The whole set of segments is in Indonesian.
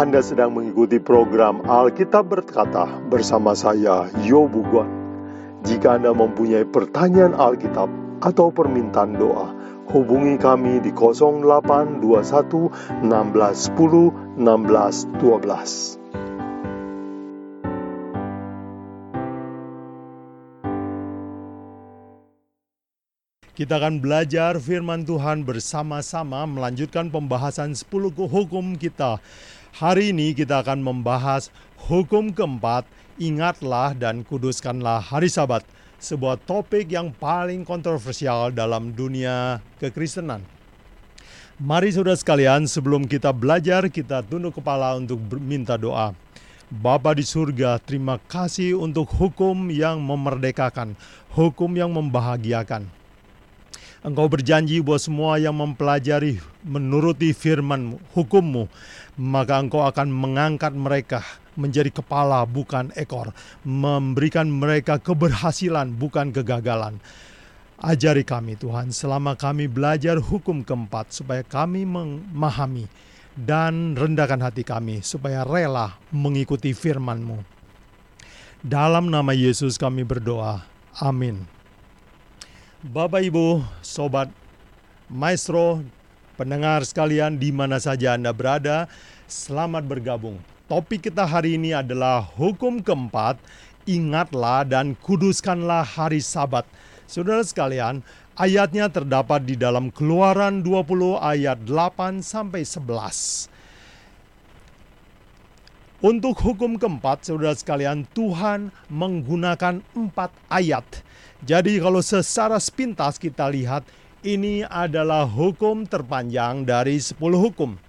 Anda sedang mengikuti program Alkitab Berkata bersama saya, Yo Bugwan. Jika Anda mempunyai pertanyaan Alkitab atau permintaan doa, hubungi kami di 0821 1610 1612. Kita akan belajar firman Tuhan bersama-sama melanjutkan pembahasan 10 hukum kita. Hari ini kita akan membahas hukum keempat, ingatlah dan kuduskanlah hari sabat. Sebuah topik yang paling kontroversial dalam dunia kekristenan. Mari saudara sekalian, sebelum kita belajar, kita tunduk kepala untuk minta doa. Bapa di surga, terima kasih untuk hukum yang memerdekakan, hukum yang membahagiakan. Engkau berjanji bahwa semua yang mempelajari menuruti firman hukummu, maka engkau akan mengangkat mereka menjadi kepala bukan ekor, memberikan mereka keberhasilan bukan kegagalan. Ajari kami Tuhan selama kami belajar hukum keempat supaya kami memahami dan rendahkan hati kami supaya rela mengikuti firman-Mu. Dalam nama Yesus kami berdoa. Amin. Bapak Ibu, Sobat Maestro, pendengar sekalian di mana saja Anda berada, selamat bergabung. Topik kita hari ini adalah hukum keempat, ingatlah dan kuduskanlah hari sabat. Saudara sekalian, ayatnya terdapat di dalam keluaran 20 ayat 8 sampai 11. Untuk hukum keempat, saudara sekalian, Tuhan menggunakan empat ayat jadi kalau secara sepintas kita lihat ini adalah hukum terpanjang dari 10 hukum.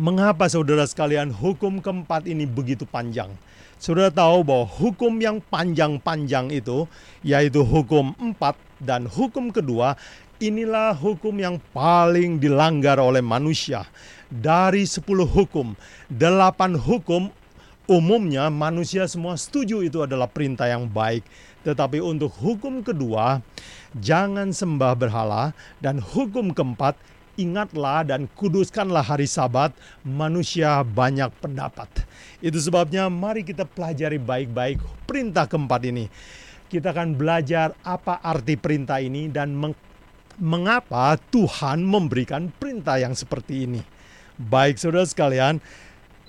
Mengapa saudara sekalian hukum keempat ini begitu panjang? Saudara tahu bahwa hukum yang panjang-panjang itu yaitu hukum empat dan hukum kedua inilah hukum yang paling dilanggar oleh manusia. Dari 10 hukum, 8 hukum umumnya manusia semua setuju itu adalah perintah yang baik. Tetapi untuk hukum kedua, jangan sembah berhala. Dan hukum keempat, ingatlah dan kuduskanlah hari sabat, manusia banyak pendapat. Itu sebabnya mari kita pelajari baik-baik perintah keempat ini. Kita akan belajar apa arti perintah ini dan meng mengapa Tuhan memberikan perintah yang seperti ini. Baik saudara sekalian,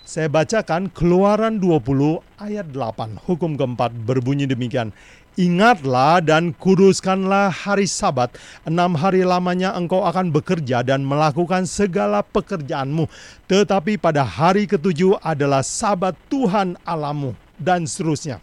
saya bacakan keluaran 20 ayat 8. Hukum keempat berbunyi demikian. Ingatlah dan kuduskanlah hari sabat. Enam hari lamanya engkau akan bekerja dan melakukan segala pekerjaanmu. Tetapi pada hari ketujuh adalah sabat Tuhan alamu. Dan seterusnya.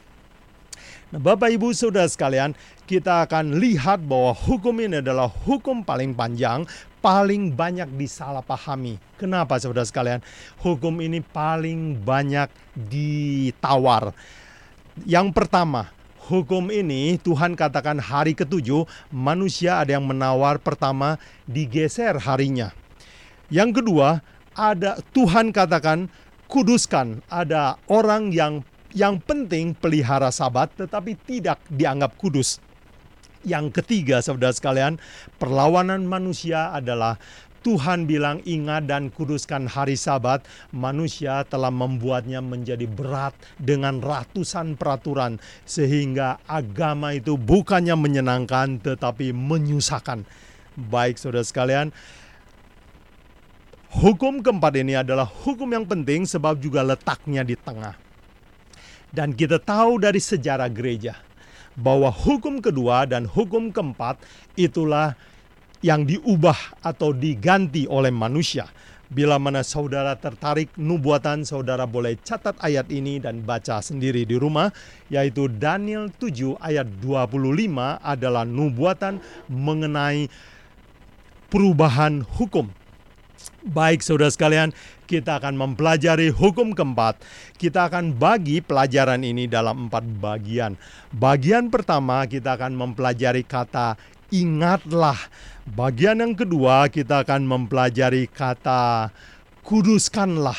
Nah, Bapak Ibu Saudara sekalian, kita akan lihat bahwa hukum ini adalah hukum paling panjang, paling banyak disalahpahami. Kenapa saudara sekalian? Hukum ini paling banyak ditawar. Yang pertama, hukum ini Tuhan katakan hari ketujuh manusia ada yang menawar pertama digeser harinya. Yang kedua ada Tuhan katakan kuduskan ada orang yang yang penting pelihara sabat tetapi tidak dianggap kudus. Yang ketiga saudara sekalian perlawanan manusia adalah Tuhan bilang ingat dan kuduskan hari sabat, manusia telah membuatnya menjadi berat dengan ratusan peraturan sehingga agama itu bukannya menyenangkan tetapi menyusahkan. Baik saudara sekalian, hukum keempat ini adalah hukum yang penting sebab juga letaknya di tengah. Dan kita tahu dari sejarah gereja bahwa hukum kedua dan hukum keempat itulah yang diubah atau diganti oleh manusia. Bila mana saudara tertarik nubuatan, saudara boleh catat ayat ini dan baca sendiri di rumah, yaitu Daniel 7 ayat 25 adalah nubuatan mengenai perubahan hukum. Baik saudara sekalian, kita akan mempelajari hukum keempat. Kita akan bagi pelajaran ini dalam empat bagian. Bagian pertama kita akan mempelajari kata ingatlah. Bagian yang kedua kita akan mempelajari kata kuduskanlah.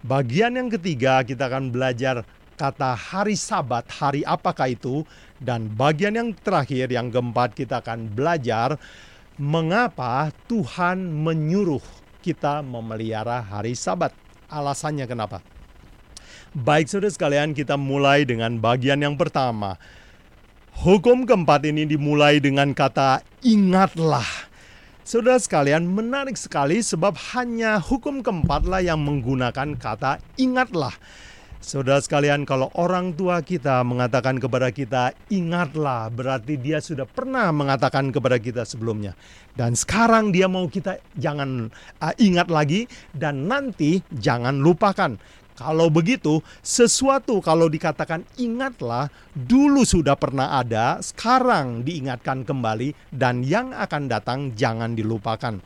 Bagian yang ketiga kita akan belajar kata hari sabat, hari apakah itu. Dan bagian yang terakhir yang keempat kita akan belajar mengapa Tuhan menyuruh kita memelihara hari sabat. alasannya kenapa. Baik saudara sekalian, kita mulai dengan bagian yang pertama. Hukum keempat ini dimulai dengan kata ingatlah. Saudara sekalian, menarik sekali sebab hanya hukum keempatlah yang menggunakan kata ingatlah. Saudara sekalian, kalau orang tua kita mengatakan kepada kita, ingatlah, berarti dia sudah pernah mengatakan kepada kita sebelumnya. Dan sekarang dia mau kita jangan uh, ingat lagi dan nanti jangan lupakan. Kalau begitu, sesuatu kalau dikatakan ingatlah, dulu sudah pernah ada, sekarang diingatkan kembali, dan yang akan datang jangan dilupakan.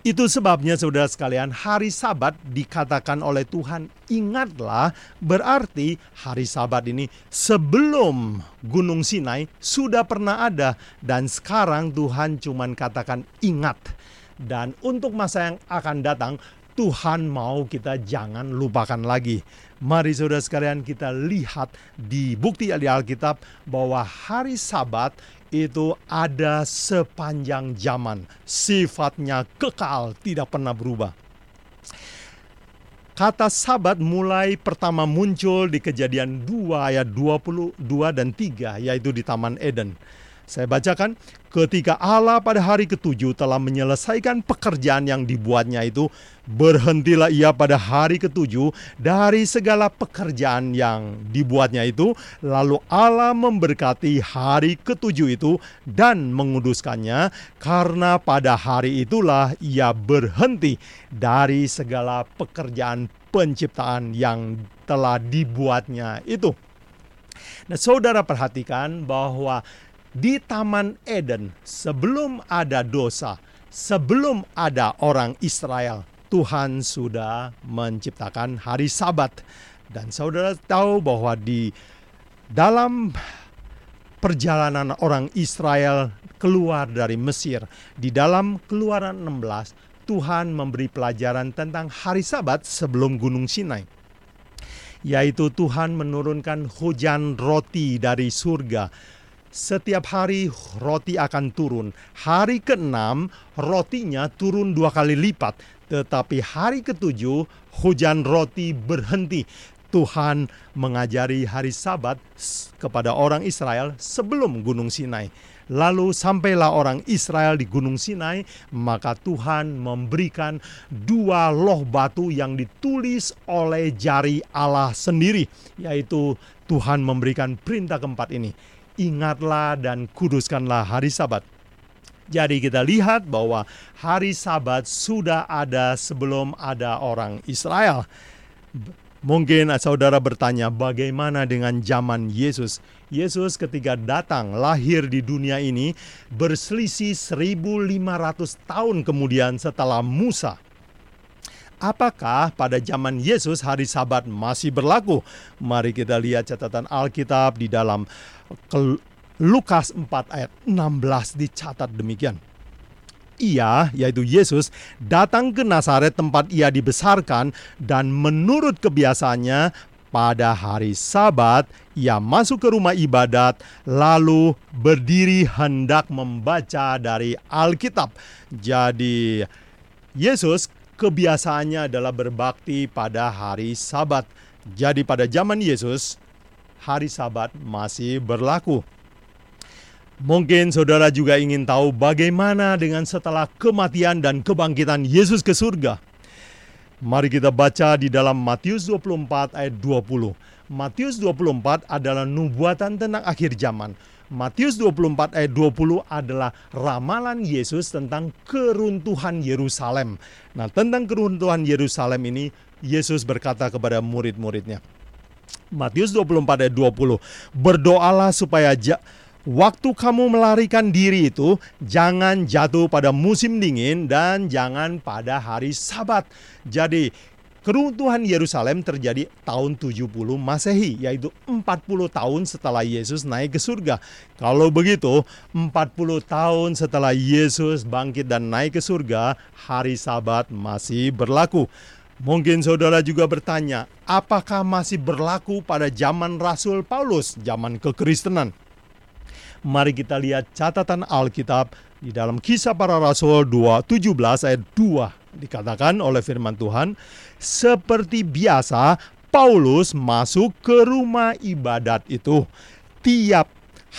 Itu sebabnya saudara sekalian hari sabat dikatakan oleh Tuhan ingatlah berarti hari sabat ini sebelum gunung Sinai sudah pernah ada dan sekarang Tuhan cuman katakan ingat. Dan untuk masa yang akan datang Tuhan mau kita jangan lupakan lagi. Mari saudara sekalian kita lihat di bukti di Alkitab bahwa hari sabat itu ada sepanjang zaman. Sifatnya kekal, tidak pernah berubah. Kata sabat mulai pertama muncul di kejadian 2 ayat 22 dan 3 yaitu di Taman Eden. Saya bacakan, ketika Allah pada hari ketujuh telah menyelesaikan pekerjaan yang dibuatnya itu, berhentilah ia pada hari ketujuh dari segala pekerjaan yang dibuatnya itu, lalu Allah memberkati hari ketujuh itu dan menguduskannya, karena pada hari itulah ia berhenti dari segala pekerjaan penciptaan yang telah dibuatnya itu. Nah, saudara perhatikan bahwa di Taman Eden sebelum ada dosa, sebelum ada orang Israel, Tuhan sudah menciptakan hari Sabat. Dan saudara tahu bahwa di dalam perjalanan orang Israel keluar dari Mesir, di dalam Keluaran 16, Tuhan memberi pelajaran tentang hari Sabat sebelum Gunung Sinai yaitu Tuhan menurunkan hujan roti dari surga setiap hari roti akan turun. Hari ke-6 rotinya turun dua kali lipat. Tetapi hari ketujuh hujan roti berhenti. Tuhan mengajari hari sabat kepada orang Israel sebelum Gunung Sinai. Lalu sampailah orang Israel di Gunung Sinai, maka Tuhan memberikan dua loh batu yang ditulis oleh jari Allah sendiri, yaitu Tuhan memberikan perintah keempat ini ingatlah dan kuduskanlah hari Sabat. Jadi kita lihat bahwa hari Sabat sudah ada sebelum ada orang Israel. Mungkin saudara bertanya bagaimana dengan zaman Yesus? Yesus ketika datang lahir di dunia ini berselisih 1500 tahun kemudian setelah Musa. Apakah pada zaman Yesus hari Sabat masih berlaku? Mari kita lihat catatan Alkitab di dalam Lukas 4 ayat 16 dicatat demikian. Ia, yaitu Yesus, datang ke Nazaret tempat ia dibesarkan dan menurut kebiasaannya pada hari Sabat ia masuk ke rumah ibadat lalu berdiri hendak membaca dari Alkitab. Jadi Yesus kebiasaannya adalah berbakti pada hari Sabat. Jadi pada zaman Yesus, hari Sabat masih berlaku. Mungkin saudara juga ingin tahu bagaimana dengan setelah kematian dan kebangkitan Yesus ke surga. Mari kita baca di dalam Matius 24 ayat 20. Matius 24 adalah nubuatan tentang akhir zaman. Matius 24 ayat 20 adalah ramalan Yesus tentang keruntuhan Yerusalem. Nah, tentang keruntuhan Yerusalem ini Yesus berkata kepada murid-muridnya. Matius 24 ayat 20, "Berdoalah supaya ja Waktu kamu melarikan diri itu, jangan jatuh pada musim dingin dan jangan pada hari Sabat. Jadi, Keruntuhan Yerusalem terjadi tahun 70 Masehi, yaitu 40 tahun setelah Yesus naik ke surga. Kalau begitu, 40 tahun setelah Yesus bangkit dan naik ke surga, hari Sabat masih berlaku. Mungkin saudara juga bertanya, apakah masih berlaku pada zaman Rasul Paulus, zaman kekristenan? Mari kita lihat catatan Alkitab Di dalam kisah para rasul 2:17 ayat 2 dikatakan oleh firman Tuhan, seperti biasa Paulus masuk ke rumah ibadat itu tiap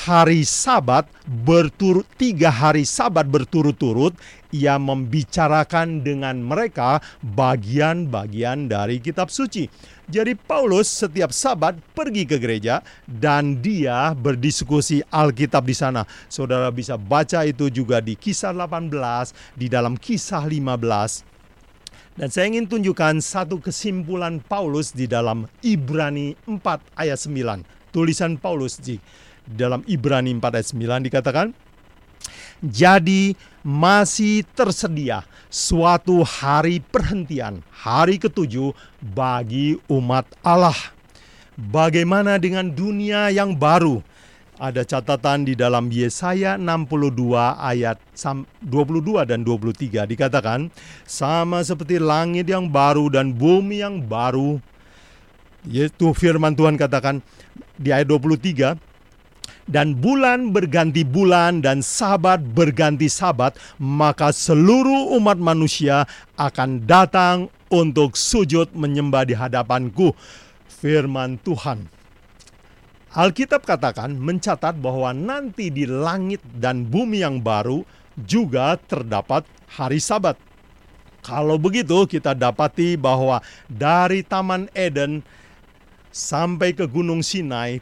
hari sabat berturut tiga hari sabat berturut-turut ia membicarakan dengan mereka bagian-bagian dari kitab suci. Jadi Paulus setiap sabat pergi ke gereja dan dia berdiskusi Alkitab di sana. Saudara bisa baca itu juga di kisah 18, di dalam kisah 15. Dan saya ingin tunjukkan satu kesimpulan Paulus di dalam Ibrani 4 ayat 9. Tulisan Paulus di dalam Ibrani 4 ayat 9 dikatakan, jadi masih tersedia suatu hari perhentian, hari ketujuh bagi umat Allah. Bagaimana dengan dunia yang baru? Ada catatan di dalam Yesaya 62 ayat 22 dan 23 dikatakan sama seperti langit yang baru dan bumi yang baru. Yaitu firman Tuhan katakan di ayat 23 dan bulan berganti bulan dan sabat berganti sabat, maka seluruh umat manusia akan datang untuk sujud menyembah di hadapanku. Firman Tuhan. Alkitab katakan mencatat bahwa nanti di langit dan bumi yang baru juga terdapat hari sabat. Kalau begitu kita dapati bahwa dari Taman Eden sampai ke Gunung Sinai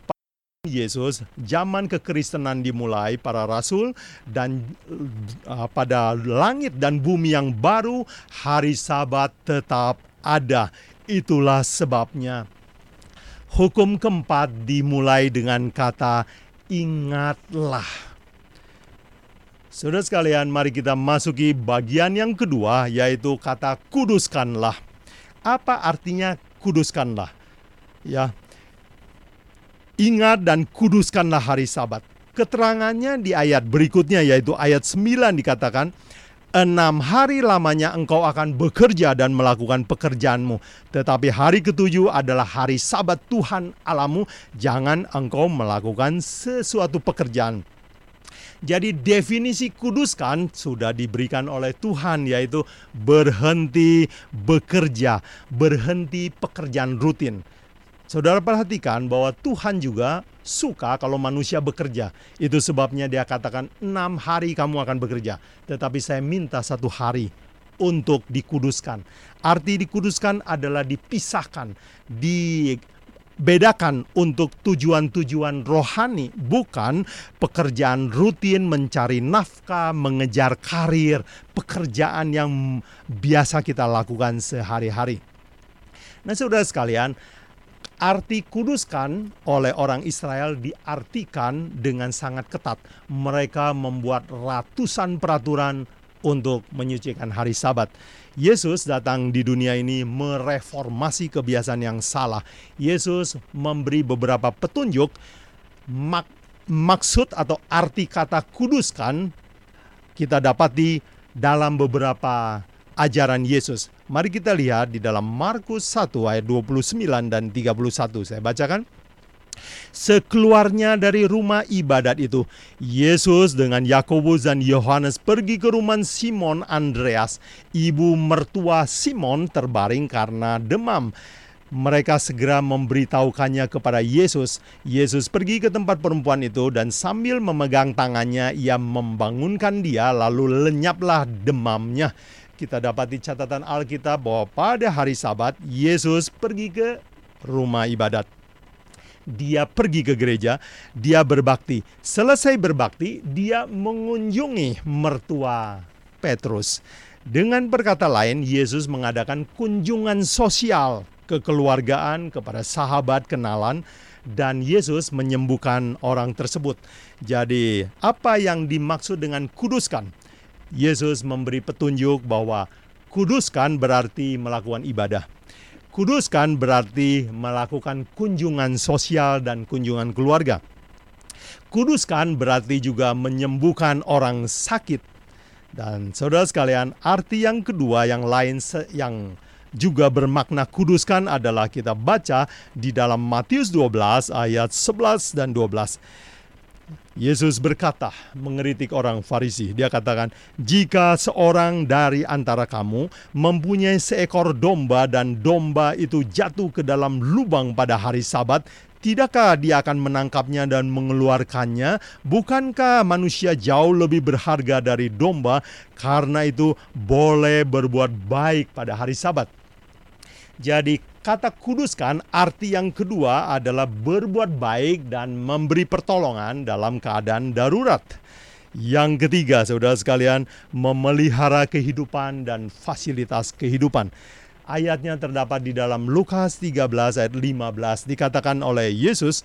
Yesus, zaman kekristenan dimulai para rasul dan uh, pada langit dan bumi yang baru hari Sabat tetap ada. Itulah sebabnya hukum keempat dimulai dengan kata ingatlah. Saudara sekalian, mari kita masuki bagian yang kedua yaitu kata kuduskanlah. Apa artinya kuduskanlah? Ya, Ingat dan kuduskanlah hari sabat. Keterangannya di ayat berikutnya yaitu ayat 9 dikatakan, Enam hari lamanya engkau akan bekerja dan melakukan pekerjaanmu. Tetapi hari ketujuh adalah hari sabat Tuhan alamu. Jangan engkau melakukan sesuatu pekerjaan. Jadi definisi kuduskan sudah diberikan oleh Tuhan yaitu berhenti bekerja, berhenti pekerjaan rutin. Saudara perhatikan bahwa Tuhan juga suka kalau manusia bekerja. Itu sebabnya dia katakan enam hari kamu akan bekerja. Tetapi saya minta satu hari untuk dikuduskan. Arti dikuduskan adalah dipisahkan, dibedakan untuk tujuan-tujuan rohani, bukan pekerjaan rutin mencari nafkah, mengejar karir, pekerjaan yang biasa kita lakukan sehari-hari. Nah, saudara sekalian, Arti kuduskan oleh orang Israel diartikan dengan sangat ketat. Mereka membuat ratusan peraturan untuk menyucikan hari Sabat. Yesus datang di dunia ini mereformasi kebiasaan yang salah. Yesus memberi beberapa petunjuk mak maksud atau arti kata kuduskan kita dapati dalam beberapa ajaran Yesus. Mari kita lihat di dalam Markus 1 ayat 29 dan 31. Saya bacakan. Sekeluarnya dari rumah ibadat itu, Yesus dengan Yakobus dan Yohanes pergi ke rumah Simon Andreas. Ibu mertua Simon terbaring karena demam. Mereka segera memberitahukannya kepada Yesus. Yesus pergi ke tempat perempuan itu dan sambil memegang tangannya ia membangunkan dia lalu lenyaplah demamnya kita dapati catatan Alkitab bahwa pada hari Sabat Yesus pergi ke rumah ibadat. Dia pergi ke gereja, dia berbakti. Selesai berbakti, dia mengunjungi mertua Petrus. Dengan berkata lain, Yesus mengadakan kunjungan sosial kekeluargaan kepada sahabat kenalan dan Yesus menyembuhkan orang tersebut. Jadi, apa yang dimaksud dengan kuduskan? Yesus memberi petunjuk bahwa kuduskan berarti melakukan ibadah. Kuduskan berarti melakukan kunjungan sosial dan kunjungan keluarga. Kuduskan berarti juga menyembuhkan orang sakit. Dan saudara sekalian, arti yang kedua yang lain yang juga bermakna kuduskan adalah kita baca di dalam Matius 12 ayat 11 dan 12. Yesus berkata mengeritik orang Farisi. Dia katakan, "Jika seorang dari antara kamu mempunyai seekor domba dan domba itu jatuh ke dalam lubang pada hari Sabat, tidakkah dia akan menangkapnya dan mengeluarkannya? Bukankah manusia jauh lebih berharga dari domba? Karena itu boleh berbuat baik pada hari Sabat." Jadi kata kuduskan arti yang kedua adalah berbuat baik dan memberi pertolongan dalam keadaan darurat. Yang ketiga, saudara sekalian, memelihara kehidupan dan fasilitas kehidupan. Ayatnya terdapat di dalam Lukas 13 ayat 15 dikatakan oleh Yesus.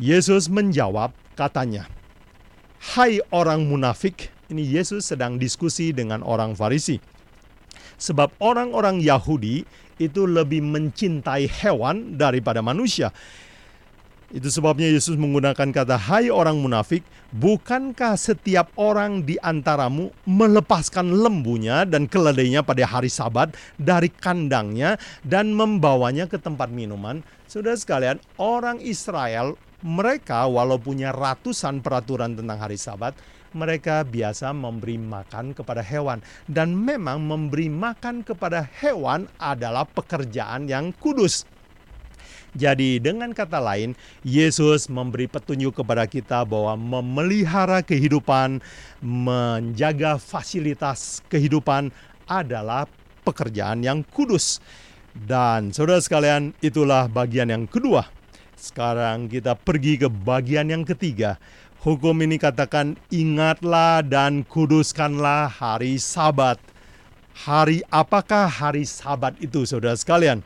Yesus menjawab katanya, Hai orang munafik, ini Yesus sedang diskusi dengan orang Farisi. Sebab orang-orang Yahudi itu lebih mencintai hewan daripada manusia. Itu sebabnya Yesus menggunakan kata, "Hai orang munafik, bukankah setiap orang di antaramu melepaskan lembunya dan keledainya pada hari Sabat dari kandangnya dan membawanya ke tempat minuman?" Sudah sekalian, orang Israel mereka walau punya ratusan peraturan tentang hari Sabat, mereka biasa memberi makan kepada hewan dan memang memberi makan kepada hewan adalah pekerjaan yang kudus. Jadi dengan kata lain, Yesus memberi petunjuk kepada kita bahwa memelihara kehidupan, menjaga fasilitas kehidupan adalah pekerjaan yang kudus. Dan saudara sekalian, itulah bagian yang kedua. Sekarang kita pergi ke bagian yang ketiga, Hukum ini katakan ingatlah dan kuduskanlah hari sabat. Hari apakah hari sabat itu saudara sekalian?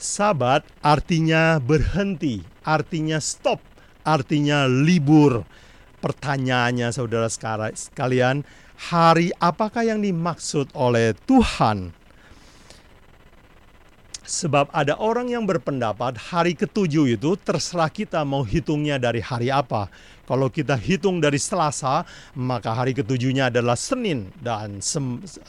Sabat artinya berhenti, artinya stop, artinya libur. Pertanyaannya saudara sekalian, hari apakah yang dimaksud oleh Tuhan Sebab ada orang yang berpendapat hari ketujuh itu terserah kita mau hitungnya dari hari apa. Kalau kita hitung dari Selasa, maka hari ketujuhnya adalah Senin dan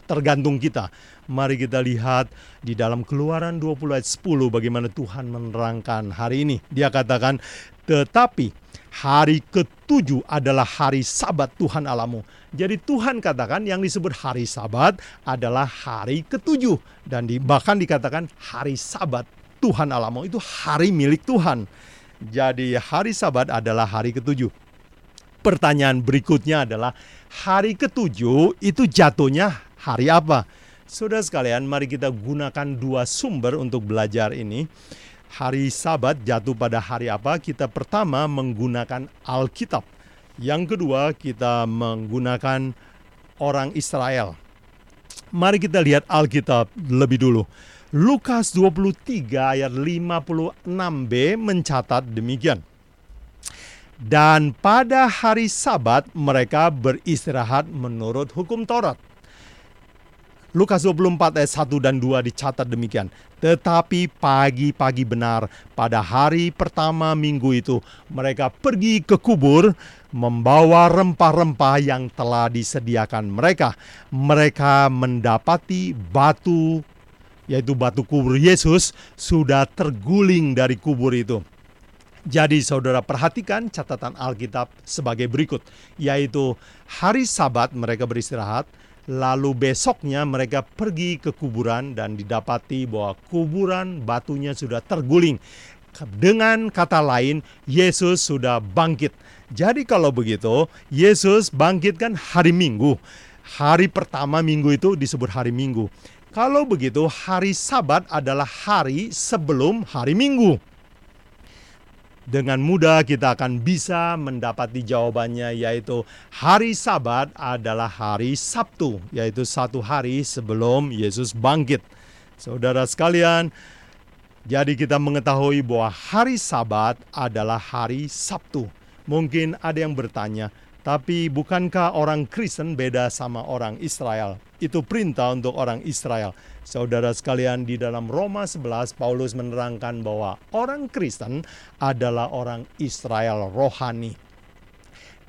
tergantung kita. Mari kita lihat di dalam Keluaran 20 ayat 10 bagaimana Tuhan menerangkan hari ini. Dia katakan, "Tetapi hari ketujuh adalah hari Sabat Tuhan alamu." Jadi Tuhan katakan yang disebut hari Sabat adalah hari ketujuh dan di, bahkan dikatakan hari Sabat Tuhan alamu itu hari milik Tuhan. Jadi hari Sabat adalah hari ketujuh. Pertanyaan berikutnya adalah hari ketujuh itu jatuhnya hari apa? Saudara sekalian, mari kita gunakan dua sumber untuk belajar ini. Hari Sabat jatuh pada hari apa? Kita pertama menggunakan Alkitab yang kedua, kita menggunakan orang Israel. Mari kita lihat Alkitab lebih dulu. Lukas 23 ayat 56b mencatat demikian. Dan pada hari sabat mereka beristirahat menurut hukum Taurat. Lukas 24 ayat 1 dan 2 dicatat demikian. Tetapi pagi-pagi benar pada hari pertama minggu itu mereka pergi ke kubur membawa rempah-rempah yang telah disediakan mereka. Mereka mendapati batu yaitu batu kubur Yesus sudah terguling dari kubur itu. Jadi saudara perhatikan catatan Alkitab sebagai berikut, yaitu hari sabat mereka beristirahat, Lalu besoknya mereka pergi ke kuburan dan didapati bahwa kuburan batunya sudah terguling. Dengan kata lain, Yesus sudah bangkit. Jadi kalau begitu, Yesus bangkit kan hari Minggu. Hari pertama minggu itu disebut hari Minggu. Kalau begitu, hari Sabat adalah hari sebelum hari Minggu dengan mudah kita akan bisa mendapati jawabannya yaitu hari sabat adalah hari Sabtu yaitu satu hari sebelum Yesus bangkit. Saudara sekalian, jadi kita mengetahui bahwa hari sabat adalah hari Sabtu. Mungkin ada yang bertanya, tapi bukankah orang Kristen beda sama orang Israel? Itu perintah untuk orang Israel. Saudara sekalian di dalam Roma 11 Paulus menerangkan bahwa orang Kristen adalah orang Israel rohani.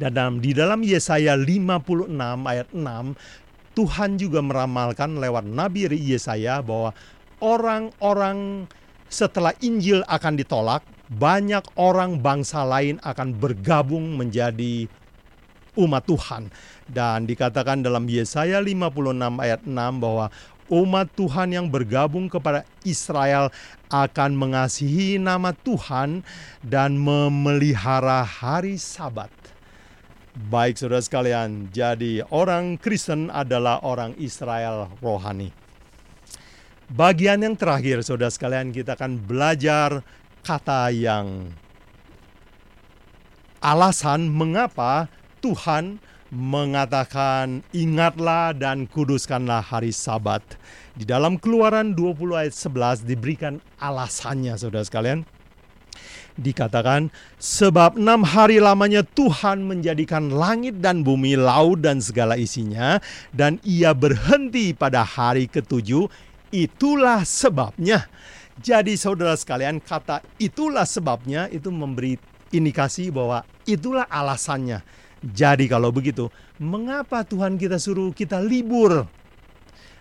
Dan dalam, di dalam Yesaya 56 ayat 6 Tuhan juga meramalkan lewat Nabi Yesaya bahwa orang-orang setelah Injil akan ditolak, banyak orang bangsa lain akan bergabung menjadi umat Tuhan. Dan dikatakan dalam Yesaya 56 ayat 6 bahwa umat Tuhan yang bergabung kepada Israel akan mengasihi nama Tuhan dan memelihara hari Sabat. Baik saudara sekalian, jadi orang Kristen adalah orang Israel rohani. Bagian yang terakhir saudara sekalian kita akan belajar kata yang alasan mengapa Tuhan mengatakan ingatlah dan kuduskanlah hari sabat. Di dalam keluaran 20 ayat 11 diberikan alasannya saudara sekalian. Dikatakan sebab enam hari lamanya Tuhan menjadikan langit dan bumi, laut dan segala isinya. Dan ia berhenti pada hari ketujuh, itulah sebabnya. Jadi saudara sekalian kata itulah sebabnya itu memberi indikasi bahwa itulah alasannya jadi kalau begitu, mengapa Tuhan kita suruh kita libur?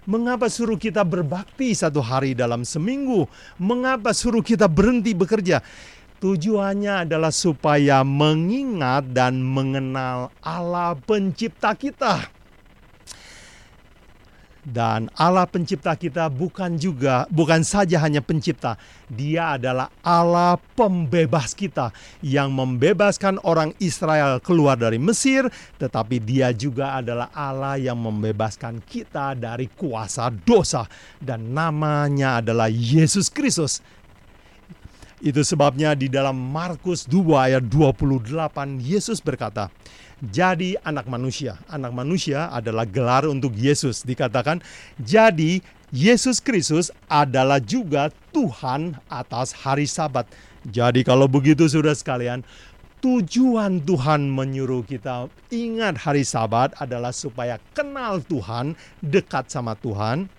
Mengapa suruh kita berbakti satu hari dalam seminggu? Mengapa suruh kita berhenti bekerja? Tujuannya adalah supaya mengingat dan mengenal Allah pencipta kita. Dan Allah pencipta kita bukan juga bukan saja hanya pencipta, Dia adalah Allah pembebas kita yang membebaskan orang Israel keluar dari Mesir, tetapi Dia juga adalah Allah yang membebaskan kita dari kuasa dosa dan namanya adalah Yesus Kristus. Itu sebabnya di dalam Markus 2 ayat 28 Yesus berkata, jadi anak manusia. Anak manusia adalah gelar untuk Yesus. Dikatakan, jadi Yesus Kristus adalah juga Tuhan atas hari Sabat. Jadi kalau begitu sudah sekalian, tujuan Tuhan menyuruh kita ingat hari Sabat adalah supaya kenal Tuhan, dekat sama Tuhan.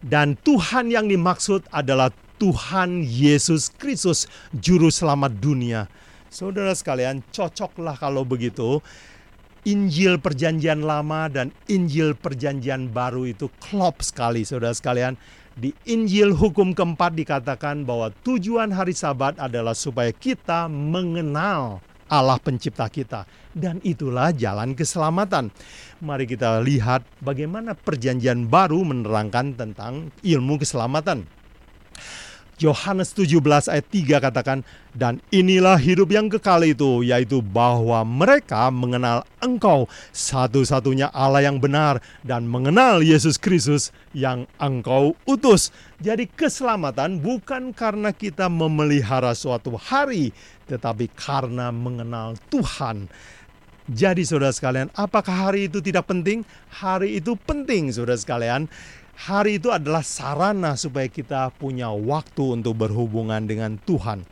Dan Tuhan yang dimaksud adalah Tuhan Yesus Kristus, juru selamat dunia. Saudara sekalian, cocoklah kalau begitu. Injil Perjanjian Lama dan Injil Perjanjian Baru itu klop sekali, saudara sekalian. Di Injil hukum keempat dikatakan bahwa tujuan hari Sabat adalah supaya kita mengenal Allah Pencipta kita, dan itulah jalan keselamatan. Mari kita lihat bagaimana Perjanjian Baru menerangkan tentang ilmu keselamatan. Yohanes 17 ayat 3 katakan, Dan inilah hidup yang kekal itu, yaitu bahwa mereka mengenal engkau satu-satunya Allah yang benar dan mengenal Yesus Kristus yang engkau utus. Jadi keselamatan bukan karena kita memelihara suatu hari, tetapi karena mengenal Tuhan. Jadi saudara sekalian, apakah hari itu tidak penting? Hari itu penting saudara sekalian hari itu adalah sarana supaya kita punya waktu untuk berhubungan dengan Tuhan.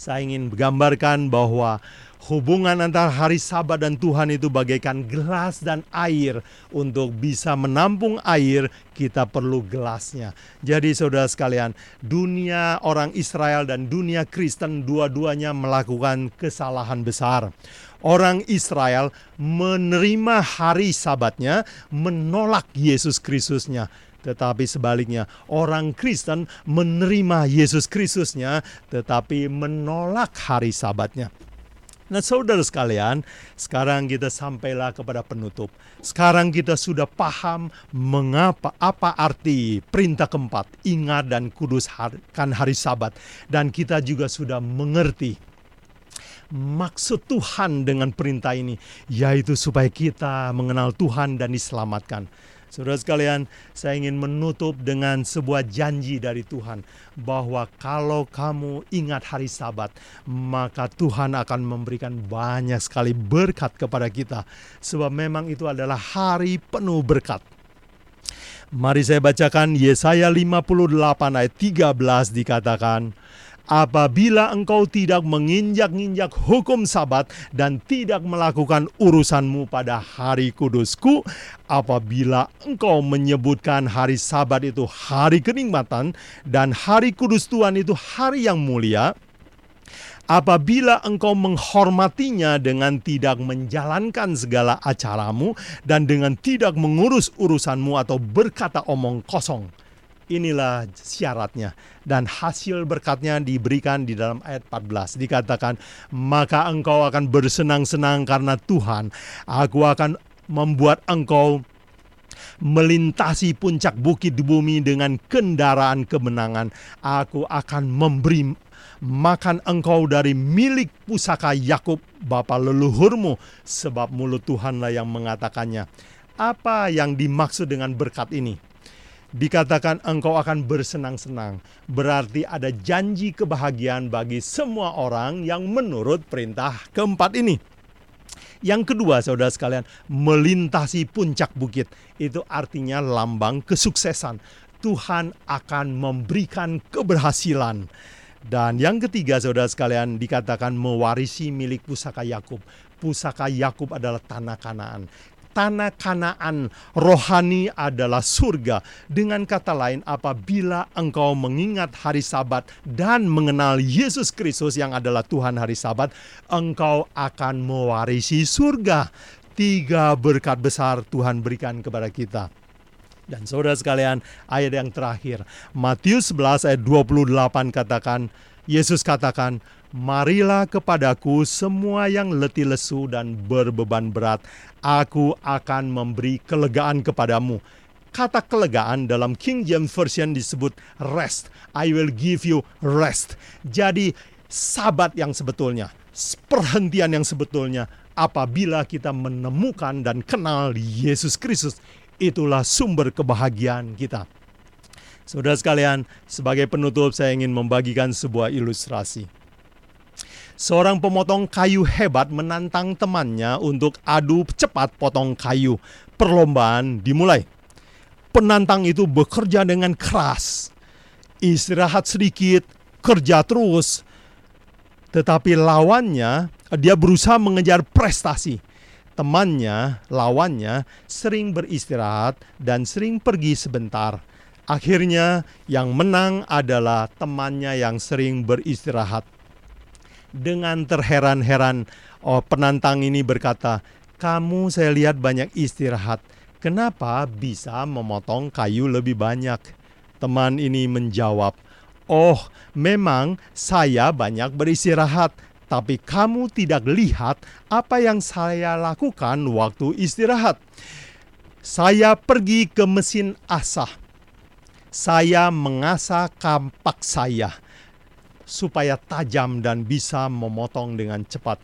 Saya ingin menggambarkan bahwa hubungan antara hari Sabat dan Tuhan itu bagaikan gelas dan air. Untuk bisa menampung air, kita perlu gelasnya. Jadi saudara sekalian, dunia orang Israel dan dunia Kristen dua-duanya melakukan kesalahan besar orang Israel menerima hari sabatnya, menolak Yesus Kristusnya. Tetapi sebaliknya, orang Kristen menerima Yesus Kristusnya, tetapi menolak hari sabatnya. Nah saudara sekalian, sekarang kita sampailah kepada penutup. Sekarang kita sudah paham mengapa apa arti perintah keempat, ingat dan kuduskan hari sabat. Dan kita juga sudah mengerti maksud Tuhan dengan perintah ini, yaitu supaya kita mengenal Tuhan dan diselamatkan. Saudara sekalian, saya ingin menutup dengan sebuah janji dari Tuhan bahwa kalau kamu ingat hari Sabat, maka Tuhan akan memberikan banyak sekali berkat kepada kita, sebab memang itu adalah hari penuh berkat. Mari saya bacakan Yesaya 58 ayat 13 dikatakan, apabila engkau tidak menginjak-injak hukum sabat dan tidak melakukan urusanmu pada hari kudusku, apabila engkau menyebutkan hari sabat itu hari kenikmatan dan hari kudus Tuhan itu hari yang mulia, apabila engkau menghormatinya dengan tidak menjalankan segala acaramu dan dengan tidak mengurus urusanmu atau berkata omong kosong. Inilah syaratnya. Dan hasil berkatnya diberikan di dalam ayat 14 dikatakan maka engkau akan bersenang-senang karena Tuhan. Aku akan membuat engkau melintasi puncak bukit di bumi dengan kendaraan kemenangan. Aku akan memberi makan engkau dari milik pusaka Yakub bapa leluhurmu sebab mulut Tuhanlah yang mengatakannya. Apa yang dimaksud dengan berkat ini dikatakan engkau akan bersenang-senang. Berarti ada janji kebahagiaan bagi semua orang yang menurut perintah keempat ini. Yang kedua, saudara sekalian, melintasi puncak bukit. Itu artinya lambang kesuksesan. Tuhan akan memberikan keberhasilan. Dan yang ketiga, saudara sekalian, dikatakan mewarisi milik pusaka Yakub. Pusaka Yakub adalah tanah Kanaan tanah Kanaan rohani adalah surga. Dengan kata lain, apabila engkau mengingat hari Sabat dan mengenal Yesus Kristus yang adalah Tuhan hari Sabat, engkau akan mewarisi surga. Tiga berkat besar Tuhan berikan kepada kita. Dan saudara sekalian, ayat yang terakhir, Matius 11 ayat 28 katakan, Yesus katakan, Marilah kepadaku semua yang letih lesu dan berbeban berat, aku akan memberi kelegaan kepadamu. Kata kelegaan dalam King James Version disebut rest. I will give you rest. Jadi sabat yang sebetulnya, perhentian yang sebetulnya apabila kita menemukan dan kenal Yesus Kristus, itulah sumber kebahagiaan kita. Saudara sekalian, sebagai penutup saya ingin membagikan sebuah ilustrasi. Seorang pemotong kayu hebat menantang temannya untuk adu cepat potong kayu. Perlombaan dimulai. Penantang itu bekerja dengan keras. Istirahat sedikit, kerja terus. Tetapi lawannya, dia berusaha mengejar prestasi. Temannya, lawannya, sering beristirahat dan sering pergi sebentar. Akhirnya, yang menang adalah temannya yang sering beristirahat dengan terheran-heran oh, penantang ini berkata, "Kamu saya lihat banyak istirahat. Kenapa bisa memotong kayu lebih banyak?" Teman ini menjawab, "Oh, memang saya banyak beristirahat, tapi kamu tidak lihat apa yang saya lakukan waktu istirahat. Saya pergi ke mesin asah. Saya mengasah kampak saya." Supaya tajam dan bisa memotong dengan cepat.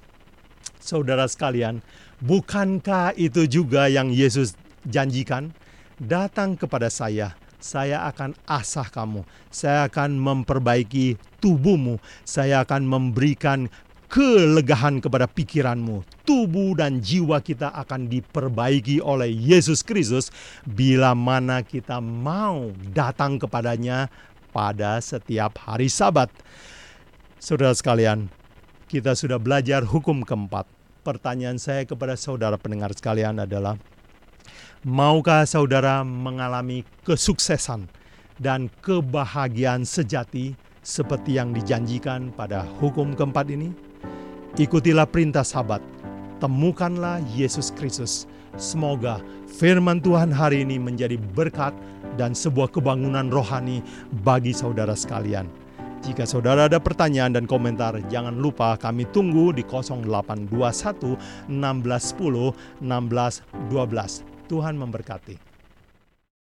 Saudara sekalian, bukankah itu juga yang Yesus janjikan? Datang kepada saya, saya akan asah kamu, saya akan memperbaiki tubuhmu, saya akan memberikan kelegahan kepada pikiranmu. Tubuh dan jiwa kita akan diperbaiki oleh Yesus Kristus bila mana kita mau datang kepadanya pada setiap hari Sabat. Saudara sekalian, kita sudah belajar hukum keempat. Pertanyaan saya kepada saudara pendengar sekalian adalah, maukah saudara mengalami kesuksesan dan kebahagiaan sejati seperti yang dijanjikan pada hukum keempat ini? Ikutilah perintah sahabat, temukanlah Yesus Kristus. Semoga firman Tuhan hari ini menjadi berkat dan sebuah kebangunan rohani bagi saudara sekalian. Jika saudara ada pertanyaan dan komentar, jangan lupa kami tunggu di 0821 1610 1612. Tuhan memberkati.